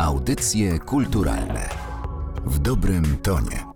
Audycje kulturalne w dobrym tonie.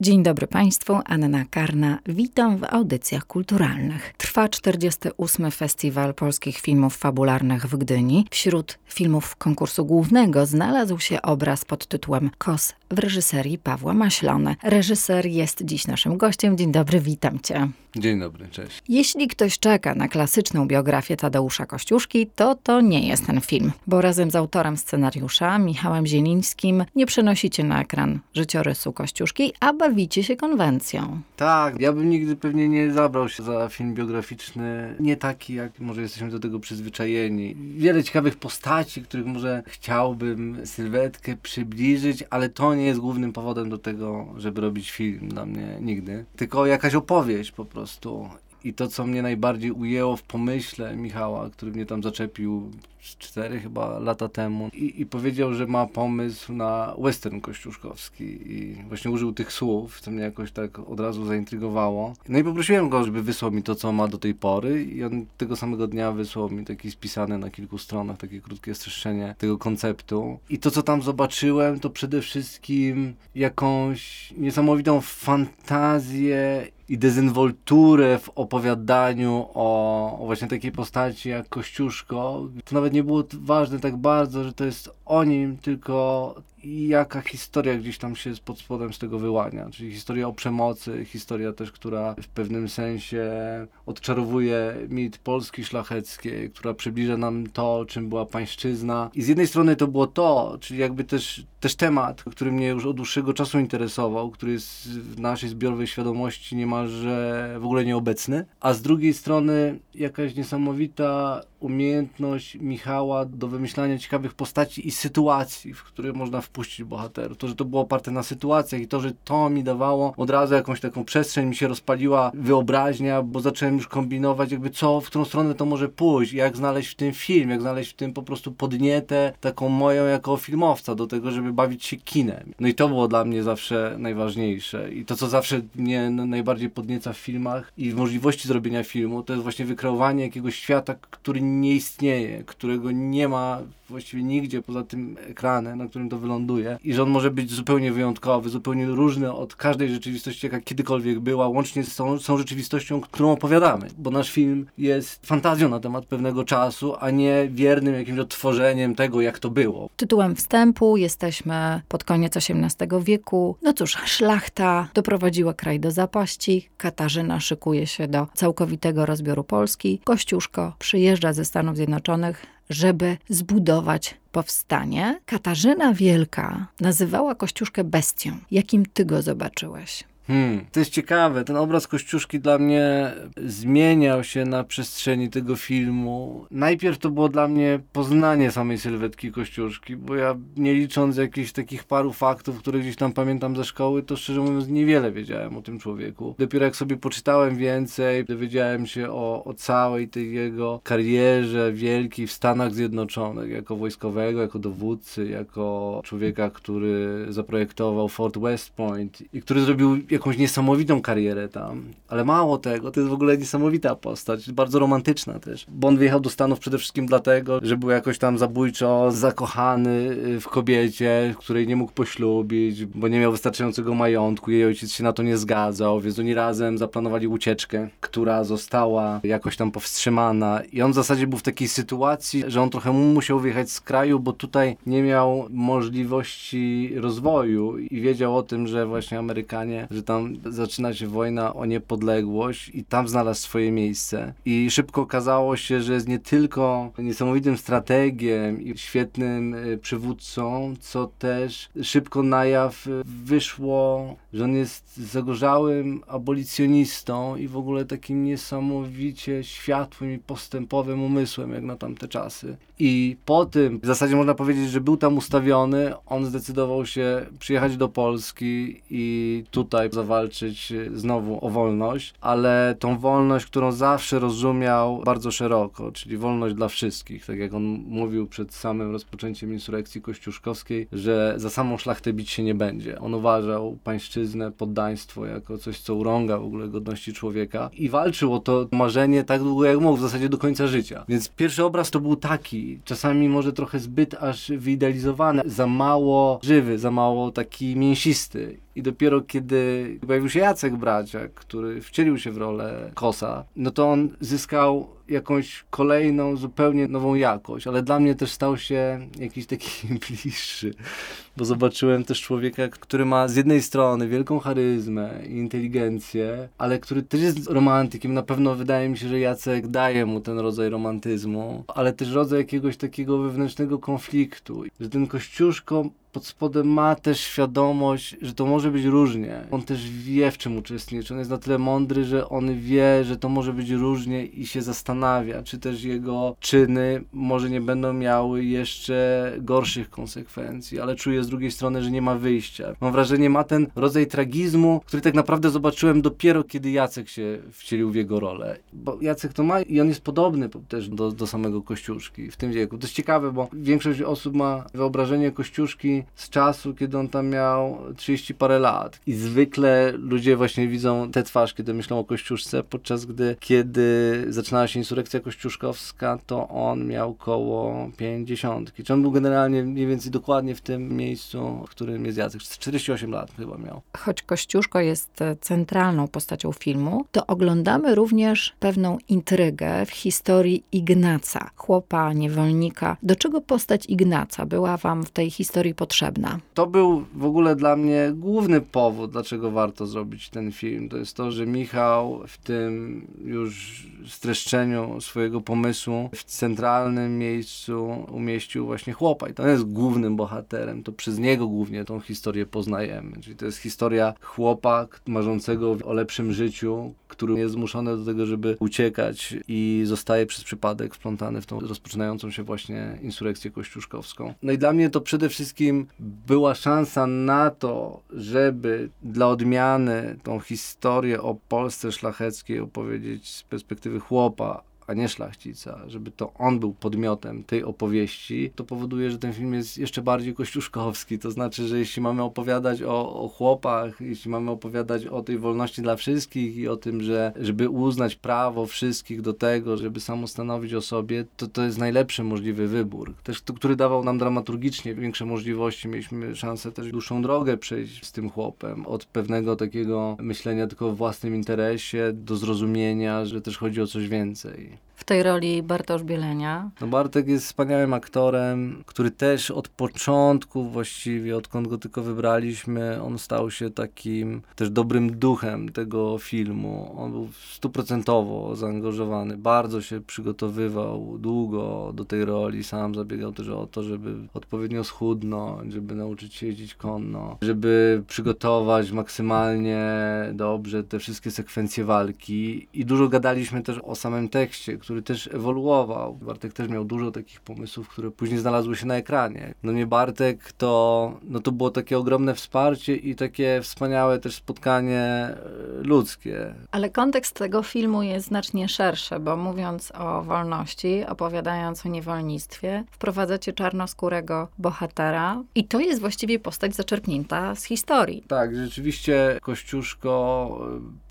Dzień dobry Państwu, Anna Karna. Witam w audycjach kulturalnych. Trwa 48. Festiwal Polskich Filmów Fabularnych w Gdyni. Wśród filmów konkursu głównego znalazł się obraz pod tytułem Kos w reżyserii Pawła Maślone. Reżyser jest dziś naszym gościem. Dzień dobry, witam Cię. Dzień dobry, cześć. Jeśli ktoś czeka na klasyczną biografię Tadeusza Kościuszki, to to nie jest ten film, bo razem z autorem scenariusza, Michałem Zielińskim, nie przenosicie na ekran życiorysu Kościuszki, a bawicie się konwencją. Tak, ja bym nigdy pewnie nie zabrał się za film biograficzny, nie taki, jak może jesteśmy do tego przyzwyczajeni. Wiele ciekawych postaci, których może chciałbym sylwetkę przybliżyć, ale to nie jest głównym powodem do tego, żeby robić film dla mnie nigdy. Tylko jakaś opowieść po prostu. I to, co mnie najbardziej ujęło w pomyśle Michała, który mnie tam zaczepił cztery chyba lata temu i, i, powiedział, że ma pomysł na western kościuszkowski i właśnie użył tych słów, co mnie jakoś tak od razu zaintrygowało. No i poprosiłem go, żeby wysłał mi to, co ma do tej pory i on tego samego dnia wysłał mi taki spisany na kilku stronach, takie krótkie streszczenie tego konceptu. I to, co tam zobaczyłem, to przede wszystkim jakąś niesamowitą fantazję i dezynwolturę w opowiadaniu o, o, właśnie takiej postaci jak Kościuszko. To nawet nie było ważne tak bardzo, że to jest o nim, tylko jaka historia gdzieś tam się pod spodem z tego wyłania. Czyli historia o przemocy, historia też, która w pewnym sensie odczarowuje mit Polski szlacheckiej, która przybliża nam to, czym była pańszczyzna. I z jednej strony to było to, czyli jakby też, też temat, który mnie już od dłuższego czasu interesował, który jest w naszej zbiorowej świadomości niemalże w ogóle nieobecny, a z drugiej strony jakaś niesamowita umiejętność Michała do wymyślania ciekawych postaci i sytuacji, w które można wpuścić bohaterów. To, że to było oparte na sytuacjach i to, że to mi dawało od razu jakąś taką przestrzeń, mi się rozpaliła wyobraźnia, bo zacząłem już kombinować jakby co, w którą stronę to może pójść, jak znaleźć w tym film, jak znaleźć w tym po prostu podnietę taką moją jako filmowca do tego, żeby bawić się kinem. No i to było dla mnie zawsze najważniejsze i to, co zawsze mnie najbardziej podnieca w filmach i w możliwości zrobienia filmu, to jest właśnie wykreowanie jakiegoś świata, który nie istnieje, którego nie ma właściwie nigdzie poza tym ekranem, na którym to wyląduje i że on może być zupełnie wyjątkowy, zupełnie różny od każdej rzeczywistości, jaka kiedykolwiek była, łącznie z tą, z tą rzeczywistością, którą opowiadamy, bo nasz film jest fantazją na temat pewnego czasu, a nie wiernym jakimś odtworzeniem tego, jak to było. Tytułem wstępu jesteśmy pod koniec XVIII wieku. No cóż, szlachta doprowadziła kraj do zapaści, Katarzyna szykuje się do całkowitego rozbioru Polski, Kościuszko przyjeżdża ze Stanów Zjednoczonych żeby zbudować powstanie. Katarzyna Wielka nazywała Kościuszkę bestią. Jakim ty go zobaczyłeś? Hmm, to jest ciekawe. Ten obraz Kościuszki dla mnie zmieniał się na przestrzeni tego filmu. Najpierw to było dla mnie poznanie samej sylwetki Kościuszki, bo ja nie licząc jakichś takich paru faktów, które gdzieś tam pamiętam ze szkoły, to szczerze mówiąc niewiele wiedziałem o tym człowieku. Dopiero jak sobie poczytałem więcej, dowiedziałem się o, o całej tej jego karierze wielkiej w Stanach Zjednoczonych, jako wojskowego, jako dowódcy, jako człowieka, który zaprojektował Fort West Point i który zrobił jakąś niesamowitą karierę tam, ale mało tego, to jest w ogóle niesamowita postać, bardzo romantyczna też. Bo on wyjechał do Stanów przede wszystkim dlatego, że był jakoś tam zabójczo zakochany y, w kobiecie, której nie mógł poślubić, bo nie miał wystarczającego majątku, jej ojciec się na to nie zgadzał, więc oni razem zaplanowali ucieczkę, która została jakoś tam powstrzymana i on w zasadzie był w takiej sytuacji, że on trochę musiał wyjechać z kraju, bo tutaj nie miał możliwości rozwoju i wiedział o tym, że właśnie Amerykanie, że tam zaczyna się wojna o niepodległość i tam znalazł swoje miejsce. I szybko okazało się, że jest nie tylko niesamowitym strategiem i świetnym y, przywódcą, co też szybko na jaw wyszło, że on jest zagorzałym abolicjonistą i w ogóle takim niesamowicie światłym i postępowym umysłem, jak na tamte czasy. I po tym, w zasadzie można powiedzieć, że był tam ustawiony, on zdecydował się przyjechać do Polski i tutaj zawalczyć znowu o wolność, ale tą wolność, którą zawsze rozumiał bardzo szeroko, czyli wolność dla wszystkich, tak jak on mówił przed samym rozpoczęciem insurekcji kościuszkowskiej, że za samą szlachtę bić się nie będzie. On uważał pańszczyznę, poddaństwo jako coś, co urąga w ogóle godności człowieka i walczył o to marzenie tak długo jak mógł, w zasadzie do końca życia. Więc pierwszy obraz to był taki, czasami może trochę zbyt aż wyidealizowany, za mało żywy, za mało taki mięsisty. I dopiero kiedy pojawił się Jacek Braciak, który wcielił się w rolę Kosa, no to on zyskał jakąś kolejną, zupełnie nową jakość, ale dla mnie też stał się jakiś taki bliższy, bo zobaczyłem też człowieka, który ma z jednej strony wielką charyzmę i inteligencję, ale który też jest romantykiem. Na pewno wydaje mi się, że Jacek daje mu ten rodzaj romantyzmu, ale też rodzaj jakiegoś takiego wewnętrznego konfliktu, że ten Kościuszko pod spodem ma też świadomość, że to może być różnie. On też wie, w czym uczestniczy. On jest na tyle mądry, że on wie, że to może być różnie i się zastanawia, czy też jego czyny może nie będą miały jeszcze gorszych konsekwencji, ale czuje z drugiej strony, że nie ma wyjścia. Mam wrażenie, ma ten rodzaj tragizmu, który tak naprawdę zobaczyłem dopiero, kiedy Jacek się wcielił w jego rolę. Bo Jacek to ma i on jest podobny też do, do samego Kościuszki w tym wieku. To jest ciekawe, bo większość osób ma wyobrażenie Kościuszki z czasu, kiedy on tam miał 30 parę lat. I zwykle ludzie właśnie widzą tę twarz, kiedy myślą o Kościuszce, podczas gdy, kiedy zaczynała się insurekcja kościuszkowska, to on miał koło 50. Czy on był generalnie mniej więcej dokładnie w tym miejscu, w którym jest Jacek. 48 lat chyba miał. Choć Kościuszko jest centralną postacią filmu, to oglądamy również pewną intrygę w historii Ignaca, chłopa, niewolnika. Do czego postać Ignaca była wam w tej historii potrzebna. To był w ogóle dla mnie główny powód, dlaczego warto zrobić ten film. To jest to, że Michał w tym już streszczeniu swojego pomysłu w centralnym miejscu umieścił właśnie chłopa. I to jest głównym bohaterem. To przez niego głównie tą historię poznajemy. Czyli to jest historia chłopa marzącego o lepszym życiu, który jest zmuszony do tego, żeby uciekać i zostaje przez przypadek wplątany w tą rozpoczynającą się właśnie insurekcję kościuszkowską. No i dla mnie to przede wszystkim była szansa na to, żeby dla odmiany tą historię o Polsce szlacheckiej opowiedzieć z perspektywy chłopa, a nie szlachcica, żeby to on był podmiotem tej opowieści, to powoduje, że ten film jest jeszcze bardziej kościuszkowski. To znaczy, że jeśli mamy opowiadać o, o chłopach, jeśli mamy opowiadać o tej wolności dla wszystkich i o tym, że żeby uznać prawo wszystkich do tego, żeby samostanowić o sobie, to to jest najlepszy możliwy wybór. Też to, który dawał nam dramaturgicznie większe możliwości. Mieliśmy szansę też dłuższą drogę przejść z tym chłopem. Od pewnego takiego myślenia tylko o własnym interesie do zrozumienia, że też chodzi o coś więcej w tej roli Bartosz Bielenia. No Bartek jest wspaniałym aktorem, który też od początku właściwie, odkąd go tylko wybraliśmy, on stał się takim też dobrym duchem tego filmu. On był stuprocentowo zaangażowany, bardzo się przygotowywał długo do tej roli, sam zabiegał też o to, żeby odpowiednio schudnąć, żeby nauczyć się jeździć konno, żeby przygotować maksymalnie dobrze te wszystkie sekwencje walki i dużo gadaliśmy też o samym tekście, który też ewoluował. Bartek też miał dużo takich pomysłów, które później znalazły się na ekranie. No nie Bartek to, no to było takie ogromne wsparcie i takie wspaniałe też spotkanie e, ludzkie. Ale kontekst tego filmu jest znacznie szerszy, bo mówiąc o wolności, opowiadając o niewolnictwie, wprowadzacie czarnoskórego bohatera i to jest właściwie postać zaczerpnięta z historii. Tak, rzeczywiście Kościuszko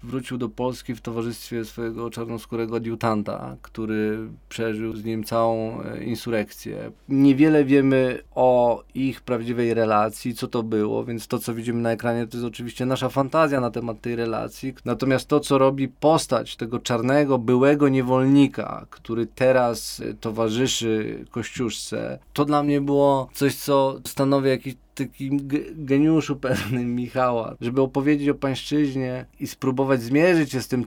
e, wrócił do Polski w towarzystwie swojego czarnoskórego adiutanta, który przeżył z nim całą e, insurekcję. Niewiele wiemy o ich prawdziwej relacji, co to było, więc to, co widzimy na ekranie, to jest oczywiście nasza fantazja na temat tej relacji. Natomiast to, co robi postać tego czarnego, byłego niewolnika, który teraz e, towarzyszy Kościuszce, to dla mnie było coś, co stanowi jakiś takim geniuszu pewnym Michała, żeby opowiedzieć o pańszczyźnie i spróbować zmierzyć się z tym,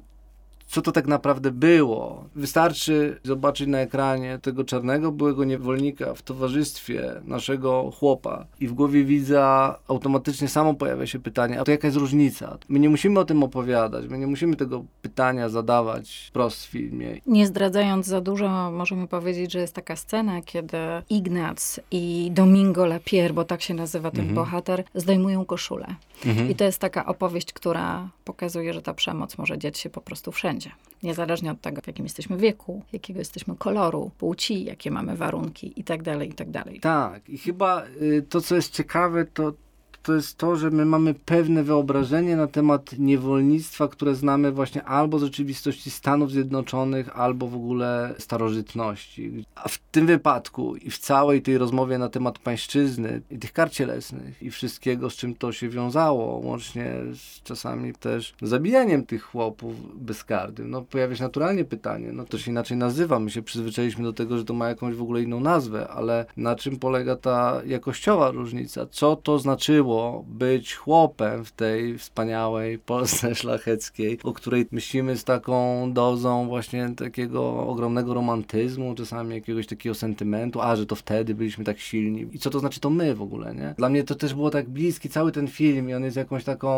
co to tak naprawdę było. Wystarczy zobaczyć na ekranie tego czarnego byłego niewolnika w towarzystwie naszego chłopa i w głowie widza automatycznie samo pojawia się pytanie, a to jaka jest różnica? My nie musimy o tym opowiadać, my nie musimy tego pytania zadawać wprost w filmie. Nie zdradzając za dużo, możemy powiedzieć, że jest taka scena, kiedy Ignac i Domingo Lapier, bo tak się nazywa ten mhm. bohater, zdejmują koszulę. Mhm. I to jest taka opowieść, która pokazuje, że ta przemoc może dziać się po prostu wszędzie. Niezależnie od tego, w jakim jesteśmy wieku, jakiego jesteśmy koloru, płci, jakie mamy warunki itd., tak itd. Tak, tak. I chyba y, to, co jest ciekawe, to to jest to, że my mamy pewne wyobrażenie na temat niewolnictwa, które znamy właśnie albo z rzeczywistości Stanów Zjednoczonych, albo w ogóle starożytności. A w tym wypadku i w całej tej rozmowie na temat pańszczyzny i tych kar cielesnych i wszystkiego, z czym to się wiązało, łącznie z czasami też zabijaniem tych chłopów bezkarnym, no pojawia się naturalnie pytanie, no to się inaczej nazywa, my się przyzwyczailiśmy do tego, że to ma jakąś w ogóle inną nazwę, ale na czym polega ta jakościowa różnica? Co to znaczyło być chłopem w tej wspaniałej Polsce szlacheckiej, o której myślimy z taką dozą właśnie takiego ogromnego romantyzmu, czasami jakiegoś takiego sentymentu, a że to wtedy byliśmy tak silni. I co to znaczy to my w ogóle, nie? Dla mnie to też było tak bliski cały ten film i on jest jakąś taką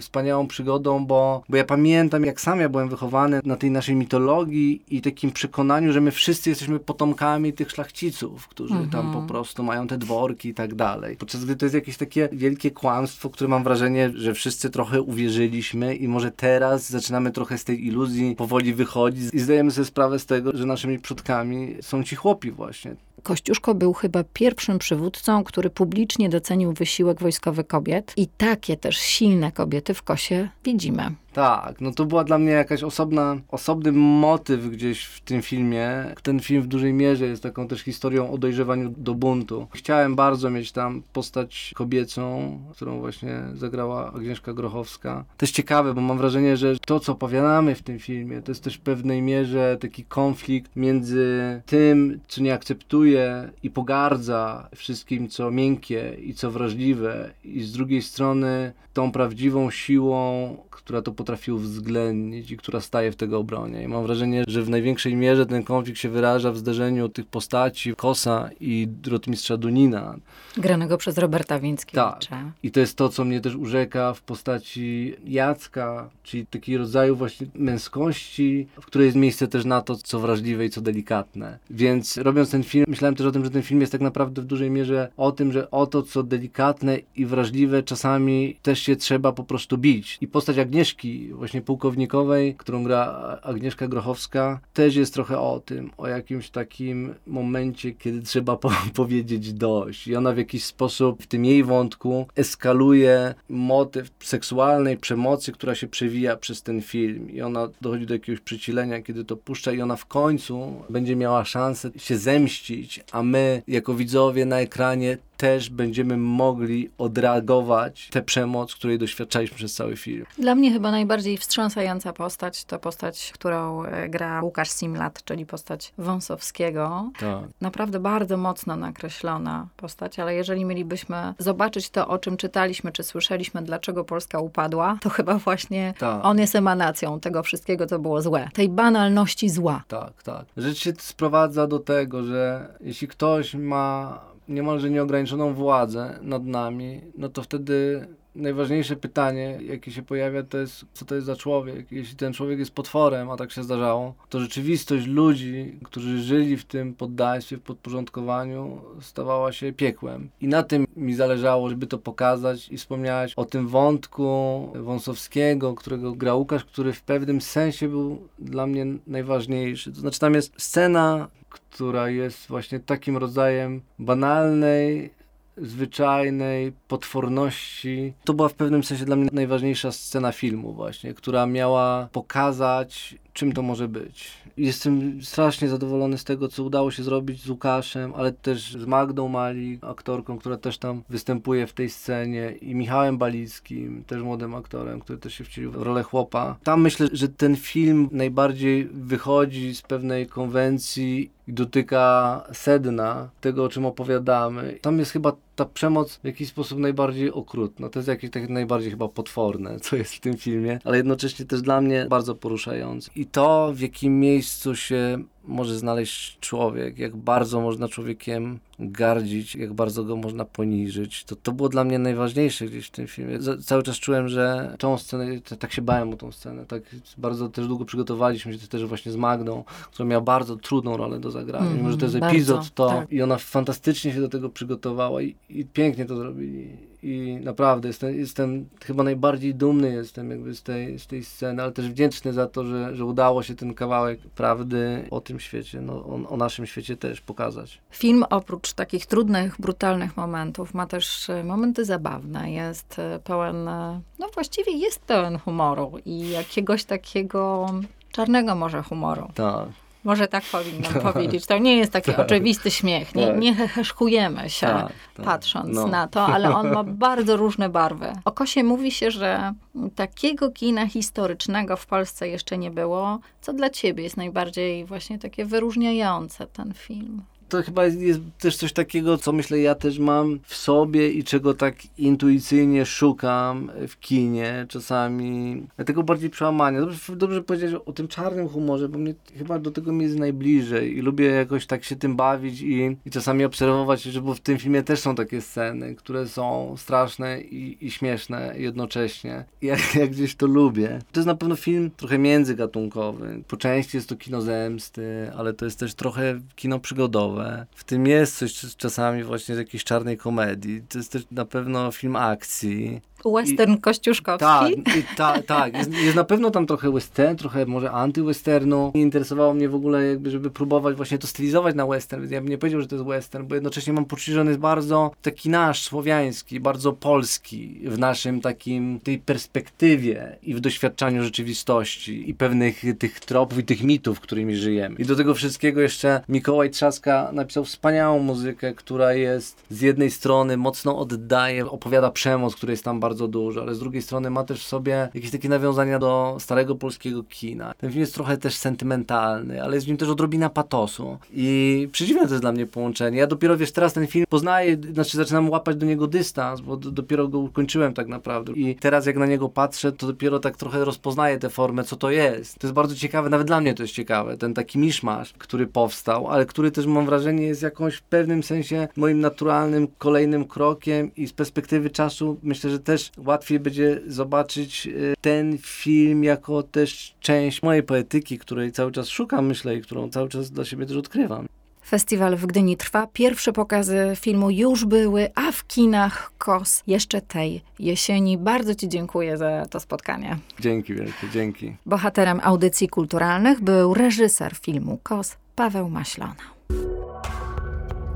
wspaniałą przygodą, bo, bo ja pamiętam jak sam ja byłem wychowany na tej naszej mitologii i takim przekonaniu, że my wszyscy jesteśmy potomkami tych szlachciców, którzy mhm. tam po prostu mają te dworki i tak dalej. Podczas gdy to jest jakieś takie wielkie kłamstwo, które mam wrażenie, że wszyscy trochę uwierzyliśmy i może teraz zaczynamy trochę z tej iluzji powoli wychodzić i zdajemy sobie sprawę z tego, że naszymi przodkami są ci chłopi właśnie. Kościuszko był chyba pierwszym przywódcą, który publicznie docenił wysiłek wojskowy kobiet i takie też silne kobiety w Kosie widzimy. Tak, no to była dla mnie jakaś osobna, osobny motyw gdzieś w tym filmie. Ten film w dużej mierze jest taką też historią o dojrzewaniu do buntu. Chciałem bardzo mieć tam postać kobiecą, którą właśnie zagrała Agnieszka Grochowska. To jest ciekawe, bo mam wrażenie, że to, co opowiadamy w tym filmie, to jest też w pewnej mierze taki konflikt między tym, co nie akceptuje i pogardza wszystkim, co miękkie i co wrażliwe, i z drugiej strony tą prawdziwą siłą, która to potrafi uwzględnić i która staje w tego obronie. I mam wrażenie, że w największej mierze ten konflikt się wyraża w zderzeniu tych postaci Kosa i rotmistrza Dunina. Granego przez Roberta Więckiewicza. Tak. I to jest to, co mnie też urzeka w postaci Jacka, czyli takiego rodzaju właśnie męskości, w której jest miejsce też na to, co wrażliwe i co delikatne. Więc robiąc ten film, myślałem też o tym, że ten film jest tak naprawdę w dużej mierze o tym, że o to, co delikatne i wrażliwe czasami też się trzeba po prostu bić. I postać Agnieszki, właśnie pułkownikowej, którą gra Agnieszka Grochowska, też jest trochę o tym, o jakimś takim momencie, kiedy trzeba po powiedzieć dość. I ona w jakiś sposób w tym jej wątku eskaluje motyw seksualnej przemocy, która się przewija przez ten film. I ona dochodzi do jakiegoś przycilenia, kiedy to puszcza i ona w końcu będzie miała szansę się zemścić, a my jako widzowie na ekranie też będziemy mogli odreagować tę przemoc, której doświadczaliśmy przez cały film. Dla mnie chyba najbardziej wstrząsająca postać to postać, którą e, gra Łukasz Simlat, czyli postać Wąsowskiego. Tak. Naprawdę bardzo mocno nakreślona postać, ale jeżeli mielibyśmy zobaczyć to, o czym czytaliśmy, czy słyszeliśmy, dlaczego Polska upadła, to chyba właśnie tak. on jest emanacją tego wszystkiego, co było złe. Tej banalności zła. Tak, tak. Rzecz się sprowadza do tego, że jeśli ktoś ma niemalże nieograniczoną władzę nad nami, no to wtedy najważniejsze pytanie, jakie się pojawia, to jest, co to jest za człowiek. Jeśli ten człowiek jest potworem, a tak się zdarzało, to rzeczywistość ludzi, którzy żyli w tym poddaństwie, w podporządkowaniu, stawała się piekłem. I na tym mi zależało, żeby to pokazać i wspomniałeś o tym wątku Wąsowskiego, którego gra Łukasz, który w pewnym sensie był dla mnie najważniejszy. To znaczy tam jest scena która jest właśnie takim rodzajem banalnej, zwyczajnej potworności. To była w pewnym sensie dla mnie najważniejsza scena filmu właśnie, która miała pokazać, czym to może być. Jestem strasznie zadowolony z tego, co udało się zrobić z Łukaszem, ale też z Magdą Mali, aktorką, która też tam występuje w tej scenie i Michałem Balickim, też młodym aktorem, który też się wcielił w rolę chłopa. Tam myślę, że ten film najbardziej wychodzi z pewnej konwencji i dotyka sedna tego, o czym opowiadamy. Tam jest chyba ta przemoc w jakiś sposób najbardziej okrutna. To jest jakieś takie najbardziej chyba potworne, co jest w tym filmie, ale jednocześnie też dla mnie bardzo poruszające. I to, w jakim miejscu się może znaleźć człowiek, jak bardzo można człowiekiem gardzić, jak bardzo go można poniżyć. To, to było dla mnie najważniejsze gdzieś w tym filmie. Z, cały czas czułem, że tą scenę, tak się bałem o tą scenę, tak bardzo też długo przygotowaliśmy się też właśnie z Magdą, która miała bardzo trudną rolę do zagrania. Mm, Mimo, że to jest mhm, epizod, bardzo, to tak. i ona fantastycznie się do tego przygotowała i, i pięknie to zrobili i naprawdę jestem, jestem chyba najbardziej dumny jestem jakby z tej, z tej sceny, ale też wdzięczny za to, że, że udało się ten kawałek prawdy o tym świecie, no, o, o naszym świecie też pokazać. Film oprócz takich trudnych, brutalnych momentów ma też e, momenty zabawne, jest e, pełen, e, no właściwie jest pełen humoru i jakiegoś takiego czarnego może humoru. Tak. Może tak powinnam tak. powiedzieć. To nie jest taki tak. oczywisty śmiech. Nie, tak. nie heheszkujemy się tak, tak. patrząc no. na to, ale on ma bardzo różne barwy. O Kosie mówi się, że takiego kina historycznego w Polsce jeszcze nie było. Co dla ciebie jest najbardziej właśnie takie wyróżniające ten film? To chyba jest też coś takiego, co myślę ja też mam w sobie i czego tak intuicyjnie szukam w kinie czasami. Dlatego bardziej przełamania. Dobrze, dobrze powiedzieć o tym czarnym humorze, bo mnie chyba do tego mi jest najbliżej i lubię jakoś tak się tym bawić i, i czasami obserwować, że bo w tym filmie też są takie sceny, które są straszne i, i śmieszne jednocześnie. Ja, ja gdzieś to lubię. To jest na pewno film trochę międzygatunkowy. Po części jest to kino zemsty, ale to jest też trochę kino przygodowe w tym jest coś czasami właśnie z jakiejś czarnej komedii. To jest też na pewno film akcji. Western I, kościuszkowski? Tak, ta, tak. Jest, jest, na pewno tam trochę western, trochę może anty-westernu. Interesowało mnie w ogóle jakby, żeby próbować właśnie to stylizować na western. Ja bym nie powiedział, że to jest western, bo jednocześnie mam poczucie, że on jest bardzo taki nasz, słowiański, bardzo polski w naszym takim, tej perspektywie i w doświadczaniu rzeczywistości i pewnych tych tropów i tych mitów, którymi żyjemy. I do tego wszystkiego jeszcze Mikołaj Trzaska napisał wspaniałą muzykę, która jest z jednej strony mocno oddaje, opowiada przemoc, który jest tam bardzo bardzo dużo, ale z drugiej strony ma też w sobie jakieś takie nawiązania do starego polskiego kina. Ten film jest trochę też sentymentalny, ale jest w nim też odrobina patosu. I przedziwne to jest dla mnie połączenie. Ja dopiero, wiesz, teraz ten film poznaję, znaczy zaczynam łapać do niego dystans, bo dopiero go ukończyłem tak naprawdę. I teraz jak na niego patrzę, to dopiero tak trochę rozpoznaję tę formę, co to jest. To jest bardzo ciekawe, nawet dla mnie to jest ciekawe, ten taki miszmasz, który powstał, ale który też mam wrażenie jest jakąś w pewnym sensie moim naturalnym kolejnym krokiem i z perspektywy czasu myślę, że też też łatwiej będzie zobaczyć y, ten film jako też część mojej poetyki, której cały czas szukam, myślę, i którą cały czas dla siebie też odkrywam. Festiwal w Gdyni trwa. Pierwsze pokazy filmu już były, a w kinach KOS jeszcze tej jesieni. Bardzo Ci dziękuję za to spotkanie. Dzięki wielkie, dzięki. Bohaterem audycji kulturalnych był reżyser filmu KOS Paweł Maślona.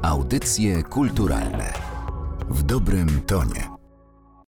Audycje kulturalne w dobrym tonie.